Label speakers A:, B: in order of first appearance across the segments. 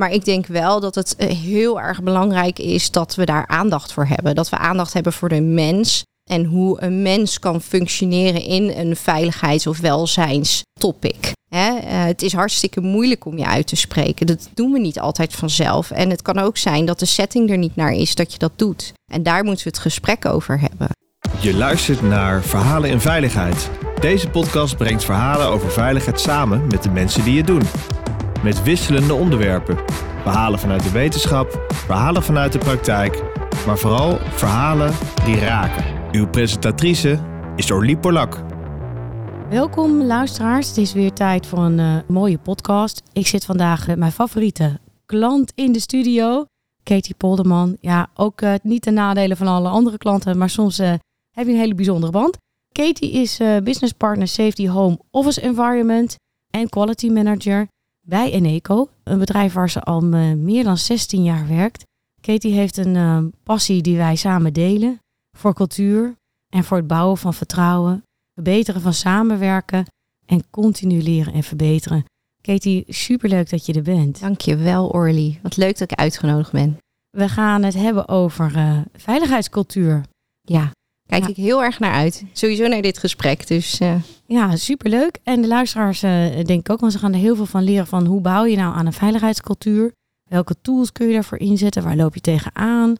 A: maar ik denk wel dat het heel erg belangrijk is dat we daar aandacht voor hebben. Dat we aandacht hebben voor de mens en hoe een mens kan functioneren in een veiligheids- of welzijnstopic. Hè, eh, het is hartstikke moeilijk om je uit te spreken. Dat doen we niet altijd vanzelf. En het kan ook zijn dat de setting er niet naar is dat je dat doet. En daar moeten we het gesprek over hebben.
B: Je luistert naar Verhalen in Veiligheid. Deze podcast brengt verhalen over veiligheid samen met de mensen die het doen. Met wisselende onderwerpen. Verhalen vanuit de wetenschap, verhalen vanuit de praktijk, maar vooral verhalen die raken. Uw presentatrice is Orlie Polak.
C: Welkom luisteraars, het is weer tijd voor een uh, mooie podcast. Ik zit vandaag met mijn favoriete klant in de studio, Katie Polderman. Ja, ook uh, niet de nadelen van alle andere klanten, maar soms uh, heb je een hele bijzondere band. Katie is business partner Safety Home Office Environment en Quality Manager bij Eneco, een bedrijf waar ze al meer dan 16 jaar werkt. Katie heeft een passie die wij samen delen voor cultuur en voor het bouwen van vertrouwen verbeteren van samenwerken en continu leren en verbeteren. Katie, superleuk dat je er bent.
A: Dankjewel Orly. Wat leuk dat ik uitgenodigd ben.
C: We gaan het hebben over uh, veiligheidscultuur.
A: Ja, kijk ik heel erg naar uit. Sowieso naar dit gesprek. Dus, uh...
C: Ja, superleuk. En de luisteraars uh, denk ik ook, want ze gaan er heel veel van leren van hoe bouw je nou aan een veiligheidscultuur? Welke tools kun je daarvoor inzetten? Waar loop je tegenaan?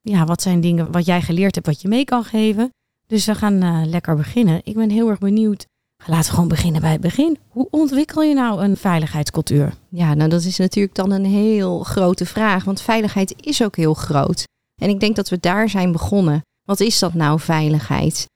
C: Ja, wat zijn dingen wat jij geleerd hebt wat je mee kan geven? Dus we gaan uh, lekker beginnen. Ik ben heel erg benieuwd. Laten we gewoon beginnen bij het begin. Hoe ontwikkel je nou een veiligheidscultuur?
A: Ja, nou dat is natuurlijk dan een heel grote vraag. Want veiligheid is ook heel groot. En ik denk dat we daar zijn begonnen. Wat is dat nou, veiligheid?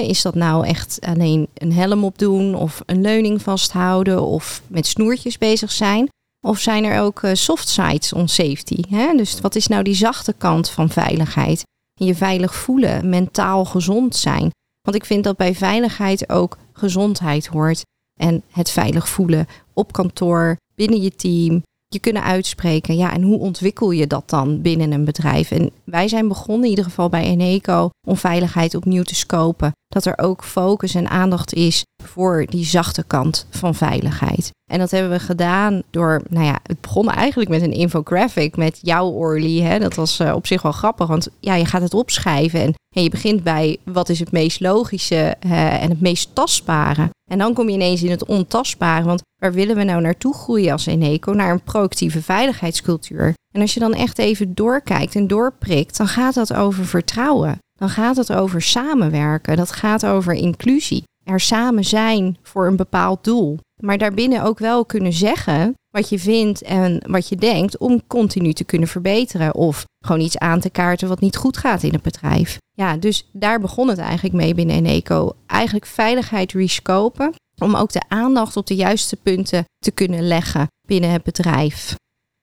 A: is dat nou echt alleen een helm opdoen of een leuning vasthouden of met snoertjes bezig zijn? Of zijn er ook uh, soft sides on safety? Dus wat is nou die zachte kant van veiligheid? je veilig voelen, mentaal gezond zijn. Want ik vind dat bij veiligheid ook gezondheid hoort. En het veilig voelen op kantoor, binnen je team, je kunnen uitspreken. Ja, en hoe ontwikkel je dat dan binnen een bedrijf? En wij zijn begonnen, in ieder geval bij Eneco, om veiligheid opnieuw te scopen. Dat er ook focus en aandacht is voor die zachte kant van veiligheid. En dat hebben we gedaan door, nou ja, het begon eigenlijk met een infographic met jouw Orly. Hè? Dat was uh, op zich wel grappig, want ja, je gaat het opschrijven en, en je begint bij wat is het meest logische en het meest tastbare. En dan kom je ineens in het ontastbare, want waar willen we nou naartoe groeien als Eneco? Naar een proactieve veiligheidscultuur. En als je dan echt even doorkijkt en doorprikt, dan gaat dat over vertrouwen. Dan gaat het over samenwerken. Dat gaat over inclusie. Er samen zijn voor een bepaald doel. Maar daarbinnen ook wel kunnen zeggen wat je vindt en wat je denkt om continu te kunnen verbeteren. Of gewoon iets aan te kaarten wat niet goed gaat in het bedrijf. Ja, dus daar begon het eigenlijk mee binnen Eneco. Eigenlijk veiligheid rescopen. Om ook de aandacht op de juiste punten te kunnen leggen binnen het bedrijf.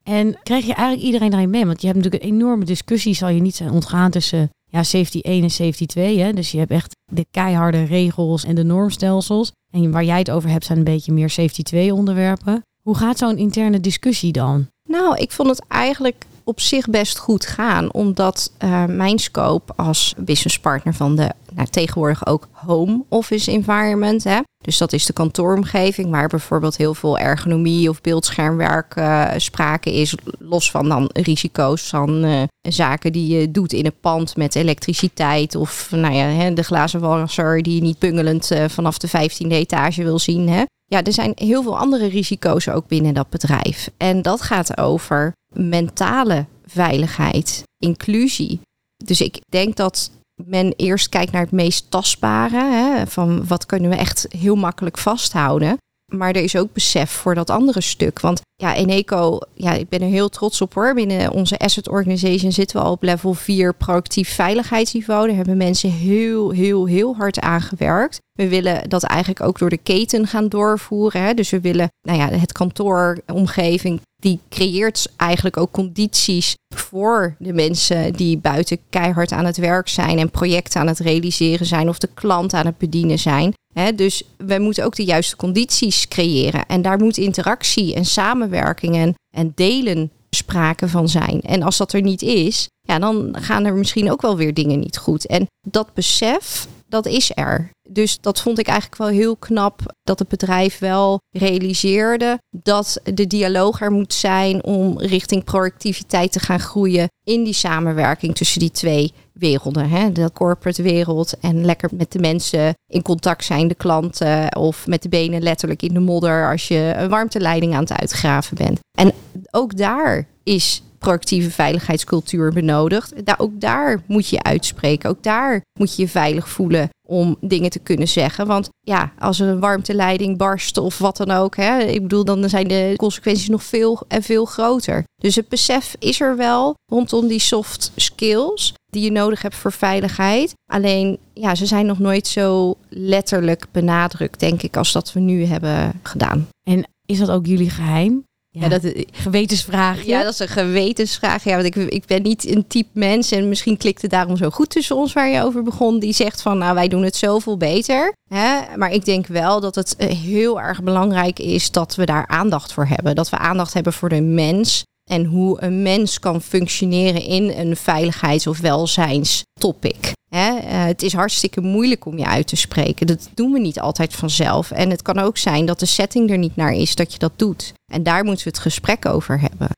C: En krijg je eigenlijk iedereen daarin mee? Want je hebt natuurlijk een enorme discussie, zal je niet zijn ontgaan tussen ja, safety 1 en safety 2. Hè? Dus je hebt echt de keiharde regels en de normstelsels. En waar jij het over hebt zijn een beetje meer safety 2 onderwerpen. Hoe gaat zo'n interne discussie dan?
A: Nou, ik vond het eigenlijk op zich best goed gaan. Omdat uh, mijn scope als businesspartner van de nou, tegenwoordig ook home office environment. Hè? Dus dat is de kantooromgeving waar bijvoorbeeld heel veel ergonomie of beeldschermwerk uh, sprake is. Los van dan risico's van uh, zaken die je doet in een pand met elektriciteit. Of nou ja, hè, de glazenwasser die je niet bungelend vanaf de 15e etage wil zien. Hè? Ja, er zijn heel veel andere risico's ook binnen dat bedrijf. En dat gaat over mentale veiligheid, inclusie. Dus ik denk dat men eerst kijkt naar het meest tastbare. Hè, van wat kunnen we echt heel makkelijk vasthouden. Maar er is ook besef voor dat andere stuk. Want ja, Eneco, ja, ik ben er heel trots op hoor. Binnen onze asset organization zitten we al op level 4 proactief veiligheidsniveau. Daar hebben mensen heel, heel, heel hard aan gewerkt. We willen dat eigenlijk ook door de keten gaan doorvoeren. Hè. Dus we willen nou ja, het kantooromgeving die creëert eigenlijk ook condities voor de mensen die buiten keihard aan het werk zijn en projecten aan het realiseren zijn of de klant aan het bedienen zijn. dus we moeten ook de juiste condities creëren. En daar moet interactie en samenwerking en, en delen sprake van zijn. En als dat er niet is, ja, dan gaan er misschien ook wel weer dingen niet goed. En dat besef dat is er. Dus dat vond ik eigenlijk wel heel knap dat het bedrijf wel realiseerde dat de dialoog er moet zijn om richting productiviteit te gaan groeien in die samenwerking tussen die twee werelden. Hè? De corporate wereld en lekker met de mensen in contact zijn, de klanten of met de benen letterlijk in de modder als je een warmteleiding aan het uitgraven bent. En ook daar is proactieve veiligheidscultuur benodigd. Daar, ook daar moet je uitspreken. Ook daar moet je je veilig voelen om dingen te kunnen zeggen. Want ja, als er een warmteleiding barst of wat dan ook, hè, ik bedoel, dan zijn de consequenties nog veel en veel groter. Dus het besef is er wel rondom die soft skills die je nodig hebt voor veiligheid. Alleen, ja, ze zijn nog nooit zo letterlijk benadrukt, denk ik, als dat we nu hebben gedaan.
C: En is dat ook jullie geheim?
A: Ja, dat,
C: gewetensvraag.
A: Ja, dat is een gewetensvraag. Ja, want ik, ik ben niet een type mens en misschien klikt het daarom zo goed tussen ons waar je over begon. Die zegt van, nou wij doen het zoveel beter. Hè? Maar ik denk wel dat het eh, heel erg belangrijk is dat we daar aandacht voor hebben. Dat we aandacht hebben voor de mens en hoe een mens kan functioneren in een veiligheids- of welzijnstopic. Hè? Uh, het is hartstikke moeilijk om je uit te spreken. Dat doen we niet altijd vanzelf. En het kan ook zijn dat de setting er niet naar is dat je dat doet. En daar moeten we het gesprek over hebben.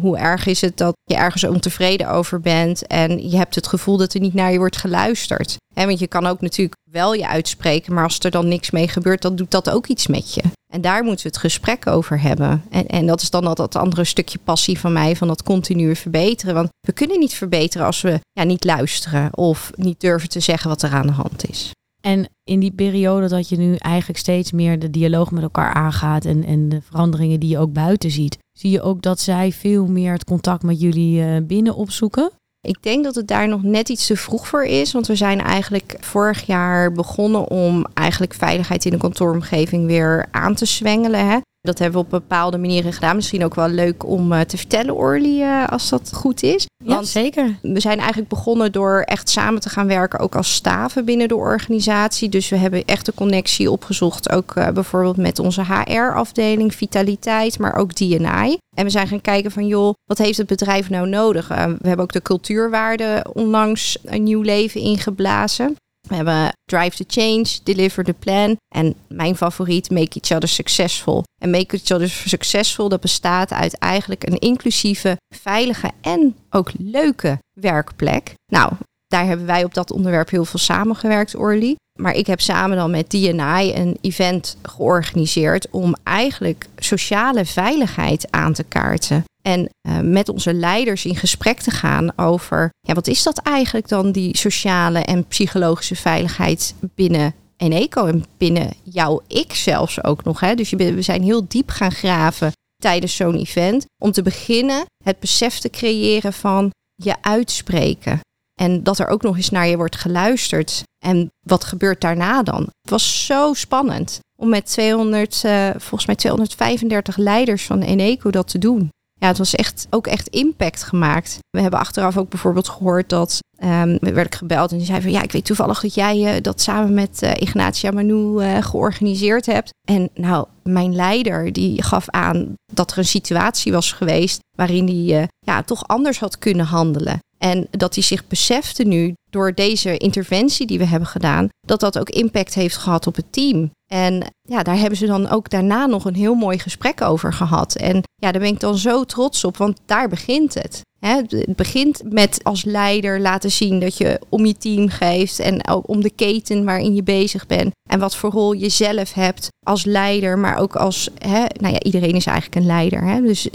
A: Hoe erg is het dat je ergens ontevreden over bent en je hebt het gevoel dat er niet naar je wordt geluisterd? Want je kan ook natuurlijk wel je uitspreken, maar als er dan niks mee gebeurt, dan doet dat ook iets met je. En daar moeten we het gesprek over hebben. En, en dat is dan dat, dat andere stukje passie van mij, van dat continu verbeteren. Want we kunnen niet verbeteren als we ja, niet luisteren of niet durven te zeggen wat er aan de hand is.
C: En in die periode dat je nu eigenlijk steeds meer de dialoog met elkaar aangaat en, en de veranderingen die je ook buiten ziet, zie je ook dat zij veel meer het contact met jullie uh, binnen opzoeken?
A: Ik denk dat het daar nog net iets te vroeg voor is. Want we zijn eigenlijk vorig jaar begonnen om eigenlijk veiligheid in de kantooromgeving weer aan te zwengelen. Hè? Dat hebben we op bepaalde manieren gedaan. Misschien ook wel leuk om uh, te vertellen, Orly, uh, als dat goed is.
C: Want ja, zeker.
A: We zijn eigenlijk begonnen door echt samen te gaan werken, ook als staven binnen de organisatie. Dus we hebben echt de connectie opgezocht, ook uh, bijvoorbeeld met onze HR-afdeling, vitaliteit, maar ook D&I. En we zijn gaan kijken van, joh, wat heeft het bedrijf nou nodig? we hebben ook de cultuurwaarden onlangs een nieuw leven ingeblazen. We hebben Drive the Change, Deliver the Plan en mijn favoriet Make Each Other Successful. En Make Each Other Successful, dat bestaat uit eigenlijk een inclusieve, veilige en ook leuke werkplek. Nou, daar hebben wij op dat onderwerp heel veel samengewerkt, Orly. Maar ik heb samen dan met DNI een event georganiseerd om eigenlijk sociale veiligheid aan te kaarten. En uh, met onze leiders in gesprek te gaan over, ja, wat is dat eigenlijk dan, die sociale en psychologische veiligheid binnen Eneco en binnen jouw ik zelfs ook nog. Hè? Dus we zijn heel diep gaan graven tijdens zo'n event. Om te beginnen het besef te creëren van je uitspreken. En dat er ook nog eens naar je wordt geluisterd. En wat gebeurt daarna dan? Het was zo spannend om met 200, uh, volgens mij 235 leiders van Eneco dat te doen ja, het was echt ook echt impact gemaakt. We hebben achteraf ook bijvoorbeeld gehoord dat um, werd ik gebeld en die zei van ja, ik weet toevallig dat jij uh, dat samen met uh, Ignatia Manu uh, georganiseerd hebt. En nou, mijn leider die gaf aan dat er een situatie was geweest waarin hij ja, toch anders had kunnen handelen. En dat hij zich besefte nu door deze interventie die we hebben gedaan, dat dat ook impact heeft gehad op het team. En ja, daar hebben ze dan ook daarna nog een heel mooi gesprek over gehad. En ja, daar ben ik dan zo trots op, want daar begint het. Het begint met als leider laten zien dat je om je team geeft en ook om de keten waarin je bezig bent. En wat voor rol je zelf hebt als leider, maar ook als, hè, nou ja, iedereen is eigenlijk een leider. Hè? Dus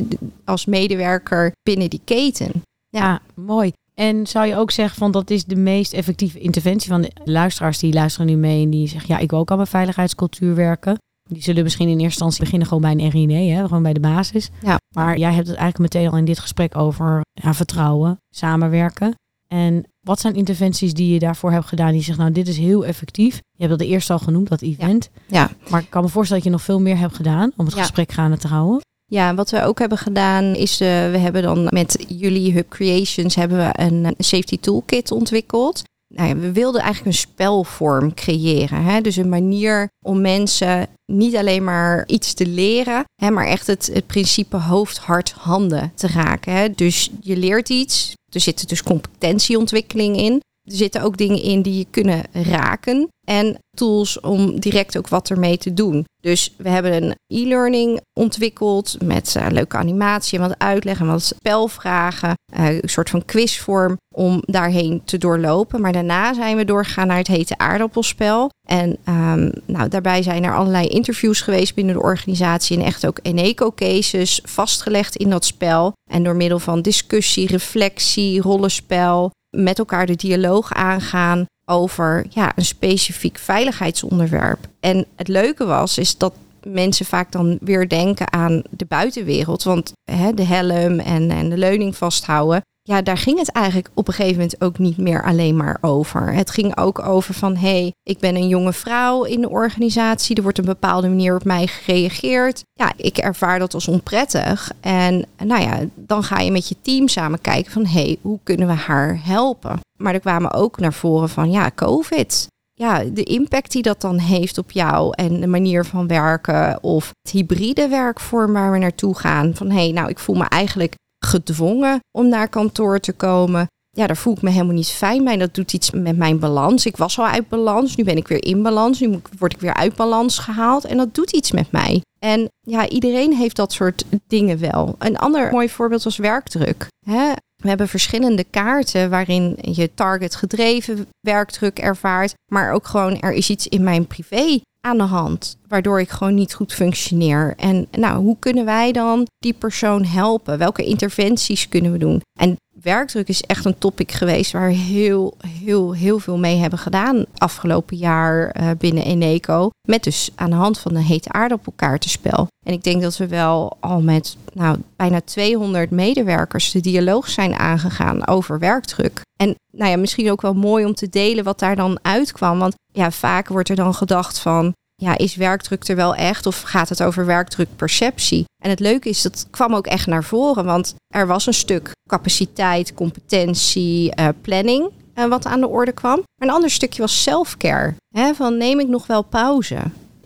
A: als medewerker binnen die keten.
C: Ja, mooi. En zou je ook zeggen van dat is de meest effectieve interventie van de luisteraars die luisteren nu mee en die zeggen ja, ik wil ook aan mijn veiligheidscultuur werken. Die zullen misschien in eerste instantie beginnen gewoon bij een RINE, hè, gewoon bij de basis. Ja. Maar jij hebt het eigenlijk meteen al in dit gesprek over ja, vertrouwen, samenwerken. En wat zijn interventies die je daarvoor hebt gedaan die zegt, nou, dit is heel effectief. Je hebt dat de eerste al genoemd, dat event. Ja. ja. Maar ik kan me voorstellen dat je nog veel meer hebt gedaan om het ja. gesprek gaande te houden.
A: Ja, wat we ook hebben gedaan is, uh, we hebben dan met jullie Hub Creations hebben we een safety toolkit ontwikkeld. Nou ja, we wilden eigenlijk een spelvorm creëren. Hè? Dus een manier om mensen niet alleen maar iets te leren, hè, maar echt het, het principe hoofd, hart, handen te raken. Hè? Dus je leert iets, er zit dus competentieontwikkeling in. Er zitten ook dingen in die je kunnen raken. En tools om direct ook wat ermee te doen. Dus we hebben een e-learning ontwikkeld met uh, leuke animatie en wat uitleg en wat spelvragen. Uh, een soort van quizvorm om daarheen te doorlopen. Maar daarna zijn we doorgegaan naar het hete aardappelspel. En um, nou, daarbij zijn er allerlei interviews geweest binnen de organisatie. En echt ook Eneco-cases vastgelegd in dat spel. En door middel van discussie, reflectie, rollenspel met elkaar de dialoog aangaan over ja, een specifiek veiligheidsonderwerp. En het leuke was, is dat mensen vaak dan weer denken aan de buitenwereld. Want hè, de helm en, en de leuning vasthouden. Ja, daar ging het eigenlijk op een gegeven moment ook niet meer alleen maar over. Het ging ook over van, hé, hey, ik ben een jonge vrouw in de organisatie. Er wordt een bepaalde manier op mij gereageerd. Ja, ik ervaar dat als onprettig. En nou ja, dan ga je met je team samen kijken van, hé, hey, hoe kunnen we haar helpen? Maar er kwamen ook naar voren van, ja, COVID ja, de impact die dat dan heeft op jou en de manier van werken of het hybride werkvorm waar we naartoe gaan. Van hé, hey, nou, ik voel me eigenlijk gedwongen om naar kantoor te komen. Ja, daar voel ik me helemaal niet fijn bij. Dat doet iets met mijn balans. Ik was al uit balans, nu ben ik weer in balans. Nu word ik weer uit balans gehaald en dat doet iets met mij. En ja, iedereen heeft dat soort dingen wel. Een ander mooi voorbeeld was werkdruk. Hè? We hebben verschillende kaarten waarin je target gedreven werkdruk ervaart, maar ook gewoon er is iets in mijn privé aan de hand, waardoor ik gewoon niet goed functioneer. En nou, hoe kunnen wij dan die persoon helpen? Welke interventies kunnen we doen? En werkdruk is echt een topic geweest waar we heel, heel, heel veel mee hebben gedaan afgelopen jaar uh, binnen Eneco. Met dus aan de hand van een hete aardappelkaartenspel. En ik denk dat we wel al met nou, bijna 200 medewerkers de dialoog zijn aangegaan over werkdruk. En nou ja, misschien ook wel mooi om te delen wat daar dan uitkwam. Want ja, vaak wordt er dan gedacht van ja, is werkdruk er wel echt of gaat het over werkdrukperceptie? En het leuke is, dat kwam ook echt naar voren, want er was een stuk capaciteit, competentie, uh, planning uh, wat aan de orde kwam. Maar een ander stukje was self-care. Van neem ik nog wel pauze?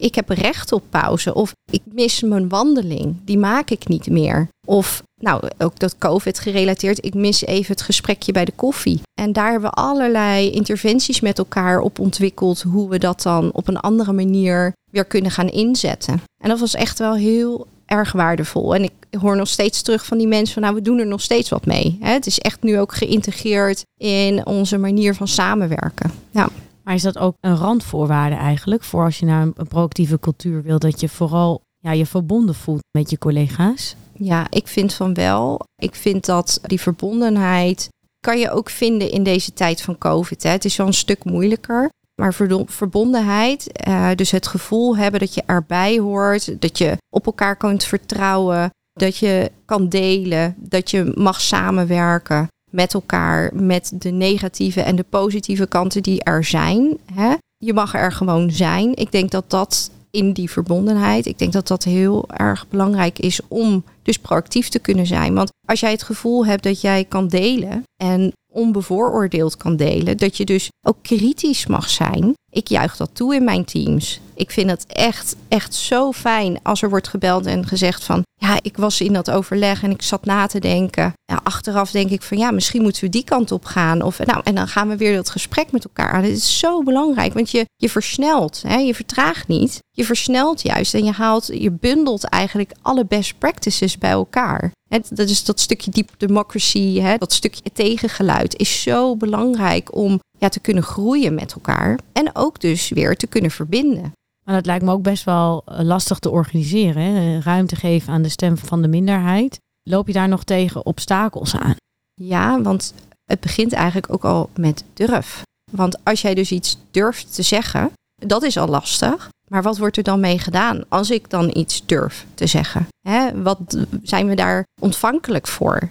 A: Ik heb recht op pauze of ik mis mijn wandeling, die maak ik niet meer. Of nou, ook dat COVID gerelateerd. Ik mis even het gesprekje bij de koffie. En daar hebben we allerlei interventies met elkaar op ontwikkeld. Hoe we dat dan op een andere manier weer kunnen gaan inzetten. En dat was echt wel heel erg waardevol. En ik hoor nog steeds terug van die mensen van nou, we doen er nog steeds wat mee. Het is echt nu ook geïntegreerd in onze manier van samenwerken. Ja.
C: Maar is dat ook een randvoorwaarde eigenlijk voor als je naar een proactieve cultuur wil, dat je vooral ja, je verbonden voelt met je collega's?
A: Ja, ik vind van wel. Ik vind dat die verbondenheid kan je ook vinden in deze tijd van COVID. Hè. Het is wel een stuk moeilijker. Maar verbondenheid, uh, dus het gevoel hebben dat je erbij hoort, dat je op elkaar kunt vertrouwen, dat je kan delen, dat je mag samenwerken met elkaar, met de negatieve en de positieve kanten die er zijn. Hè? Je mag er gewoon zijn. Ik denk dat dat in die verbondenheid. Ik denk dat dat heel erg belangrijk is om dus proactief te kunnen zijn. Want als jij het gevoel hebt dat jij kan delen en onbevooroordeeld kan delen, dat je dus ook kritisch mag zijn. Ik juich dat toe in mijn teams. Ik vind het echt, echt zo fijn als er wordt gebeld en gezegd van, ja, ik was in dat overleg en ik zat na te denken. Ja, achteraf denk ik van, ja, misschien moeten we die kant op gaan. Of, nou, en dan gaan we weer dat gesprek met elkaar aan. Het is zo belangrijk, want je, je versnelt, hè? je vertraagt niet. Je versnelt juist en je haalt, je bundelt eigenlijk alle best practices bij elkaar. Dat is dat stukje deep democracy, hè, dat stukje tegengeluid is zo belangrijk om ja, te kunnen groeien met elkaar. En ook dus weer te kunnen verbinden.
C: Maar dat lijkt me ook best wel eh, lastig te organiseren. Hè? Ruimte geven aan de stem van de minderheid. Loop je daar nog tegen obstakels aan?
A: Ja, want het begint eigenlijk ook al met durf. Want als jij dus iets durft te zeggen, dat is al lastig. Maar wat wordt er dan mee gedaan als ik dan iets durf te zeggen? Wat zijn we daar ontvankelijk voor?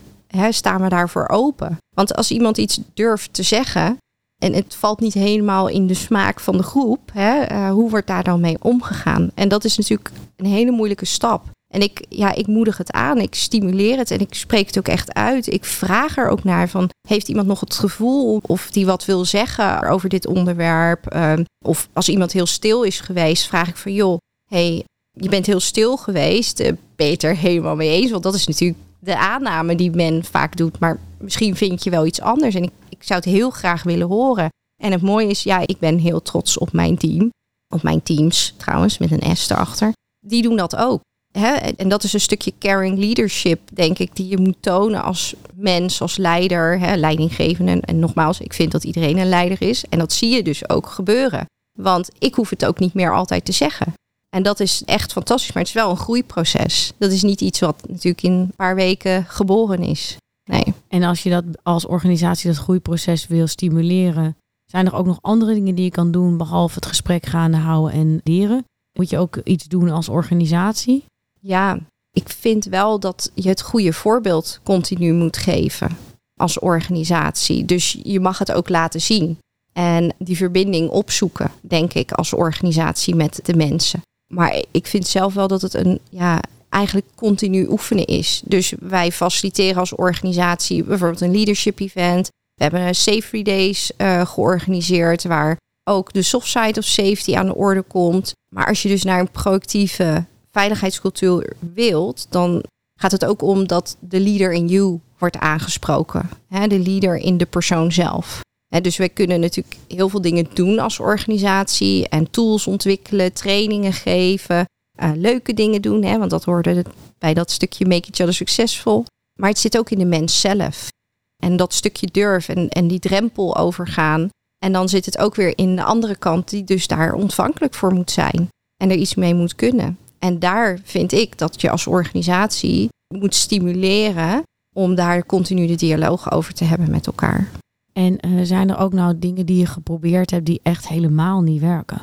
A: Staan we daarvoor open? Want als iemand iets durft te zeggen en het valt niet helemaal in de smaak van de groep, uh, hoe wordt daar dan mee omgegaan? En dat is natuurlijk een hele moeilijke stap. En ik, ja, ik moedig het aan, ik stimuleer het en ik spreek het ook echt uit. Ik vraag er ook naar van, heeft iemand nog het gevoel of die wat wil zeggen over dit onderwerp? Uh, of als iemand heel stil is geweest, vraag ik van, joh, hey, je bent heel stil geweest. Uh, ben je het er helemaal mee eens? Want dat is natuurlijk de aanname die men vaak doet. Maar misschien vind je wel iets anders. En ik, ik zou het heel graag willen horen. En het mooie is, ja, ik ben heel trots op mijn team. Op mijn teams trouwens, met een S erachter. Die doen dat ook. En dat is een stukje caring leadership, denk ik, die je moet tonen als mens, als leider, leidinggevende. En nogmaals, ik vind dat iedereen een leider is. En dat zie je dus ook gebeuren. Want ik hoef het ook niet meer altijd te zeggen. En dat is echt fantastisch, maar het is wel een groeiproces. Dat is niet iets wat natuurlijk in een paar weken geboren is. Nee.
C: En als je dat als organisatie dat groeiproces wil stimuleren, zijn er ook nog andere dingen die je kan doen behalve het gesprek gaande houden en leren? Moet je ook iets doen als organisatie?
A: Ja, ik vind wel dat je het goede voorbeeld continu moet geven als organisatie. Dus je mag het ook laten zien. En die verbinding opzoeken, denk ik, als organisatie met de mensen. Maar ik vind zelf wel dat het een, ja, eigenlijk continu oefenen is. Dus wij faciliteren als organisatie bijvoorbeeld een leadership event. We hebben Safety Days uh, georganiseerd, waar ook de soft side of safety aan de orde komt. Maar als je dus naar een proactieve veiligheidscultuur wilt, dan gaat het ook om dat de leader in you wordt aangesproken. Hè, de leader in de persoon zelf. dus wij kunnen natuurlijk heel veel dingen doen als organisatie en tools ontwikkelen, trainingen geven, uh, leuke dingen doen, hè, want dat hoorde bij dat stukje Make Each Other Successful. Maar het zit ook in de mens zelf. En dat stukje durf en, en die drempel overgaan. En dan zit het ook weer in de andere kant, die dus daar ontvankelijk voor moet zijn. En er iets mee moet kunnen. En daar vind ik dat je als organisatie moet stimuleren om daar continu de dialoog over te hebben met elkaar.
C: En uh, zijn er ook nou dingen die je geprobeerd hebt die echt helemaal niet werken?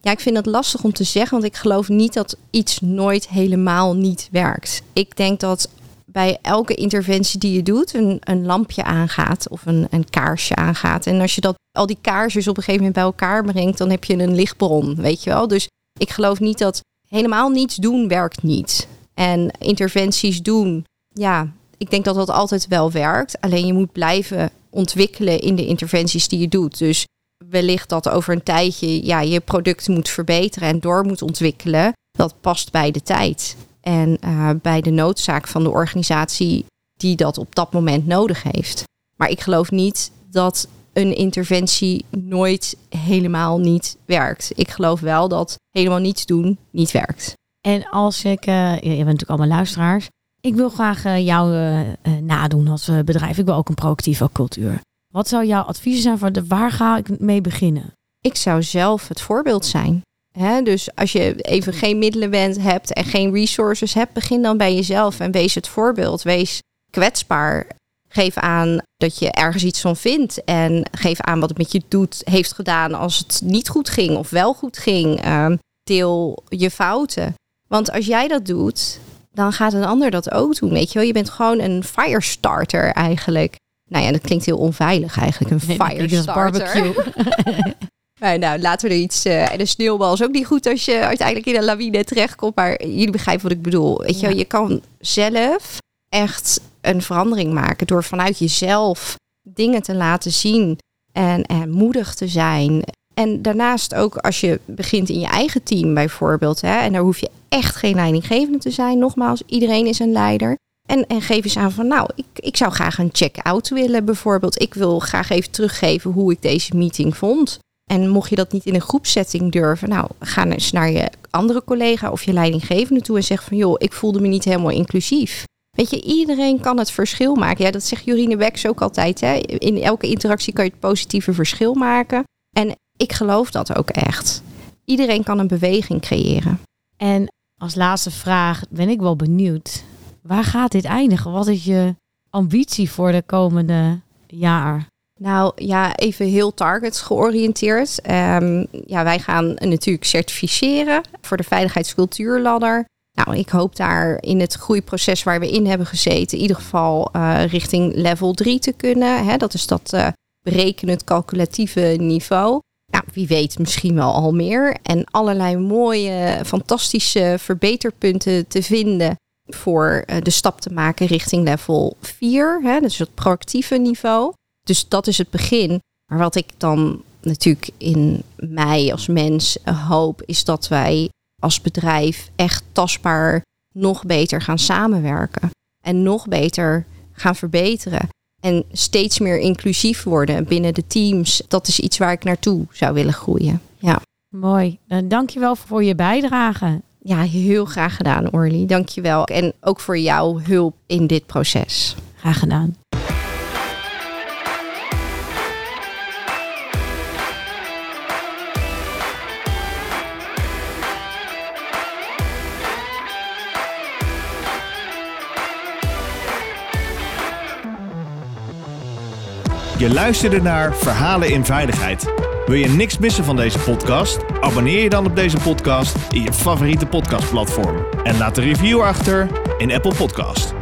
A: Ja, ik vind dat lastig om te zeggen, want ik geloof niet dat iets nooit helemaal niet werkt. Ik denk dat bij elke interventie die je doet, een, een lampje aangaat of een, een kaarsje aangaat. En als je dat, al die kaarsjes op een gegeven moment bij elkaar brengt, dan heb je een lichtbron, weet je wel. Dus ik geloof niet dat helemaal niets doen werkt niet. En interventies doen, ja, ik denk dat dat altijd wel werkt. Alleen je moet blijven ontwikkelen in de interventies die je doet. Dus wellicht dat over een tijdje ja, je product moet verbeteren en door moet ontwikkelen. Dat past bij de tijd en uh, bij de noodzaak van de organisatie die dat op dat moment nodig heeft. Maar ik geloof niet dat een interventie nooit helemaal niet werkt. Ik geloof wel dat helemaal niets doen niet werkt.
C: En als ik, uh, je bent natuurlijk allemaal luisteraars, ik wil graag uh, jou nadoen als bedrijf. Ik wil ook een proactieve cultuur. Wat zou jouw advies zijn voor de waar ga ik mee beginnen?
A: Ik zou zelf het voorbeeld zijn. dus als je even geen middelen bent, hebt en geen resources hebt, begin dan bij jezelf en wees het voorbeeld. Wees kwetsbaar. Geef aan dat je ergens iets van vindt. En geef aan wat het met je doet, heeft gedaan als het niet goed ging of wel goed ging. Ehm, deel je fouten. Want als jij dat doet, dan gaat een ander dat ook doen. Weet je wel, je bent gewoon een firestarter eigenlijk. Nou ja, dat klinkt heel onveilig eigenlijk, een nee, firestarter. barbecue. maar nou, laten we er iets... Uh, en de sneeuwbal is ook niet goed als je uiteindelijk in een lawine terechtkomt. Maar jullie begrijpen wat ik bedoel. Weet je, je kan zelf echt een verandering maken door vanuit jezelf dingen te laten zien en, en moedig te zijn. En daarnaast ook als je begint in je eigen team bijvoorbeeld. Hè, en daar hoef je echt geen leidinggevende te zijn. Nogmaals, iedereen is een leider. En, en geef eens aan van, nou, ik, ik zou graag een check-out willen bijvoorbeeld. Ik wil graag even teruggeven hoe ik deze meeting vond. En mocht je dat niet in een groepsetting durven, nou, ga eens naar je andere collega of je leidinggevende toe en zeg van, joh, ik voelde me niet helemaal inclusief. Weet je, iedereen kan het verschil maken. Ja, dat zegt Jorine Beks ook altijd. Hè? In elke interactie kan je het positieve verschil maken. En ik geloof dat ook echt. Iedereen kan een beweging creëren.
C: En als laatste vraag ben ik wel benieuwd. Waar gaat dit eindigen? Wat is je ambitie voor de komende jaar?
A: Nou ja, even heel targets georiënteerd. Um, ja, wij gaan natuurlijk certificeren voor de veiligheidscultuurladder. Nou, ik hoop daar in het groeiproces waar we in hebben gezeten, in ieder geval uh, richting level 3 te kunnen. Hè? Dat is dat uh, berekenend calculatieve niveau. Nou, wie weet misschien wel al meer. En allerlei mooie, fantastische verbeterpunten te vinden voor uh, de stap te maken richting level 4. Hè? Dus het proactieve niveau. Dus dat is het begin. Maar wat ik dan natuurlijk in mij als mens hoop, is dat wij als bedrijf echt tastbaar nog beter gaan samenwerken. En nog beter gaan verbeteren. En steeds meer inclusief worden binnen de teams. Dat is iets waar ik naartoe zou willen groeien. Ja.
C: Mooi. Dan dank je wel voor je bijdrage.
A: Ja, heel graag gedaan, Orly. Dank je wel. En ook voor jouw hulp in dit proces.
C: Graag gedaan.
B: Je luisterde naar Verhalen in Veiligheid. Wil je niks missen van deze podcast? Abonneer je dan op deze podcast in je favoriete podcastplatform. En laat een review achter in Apple Podcast.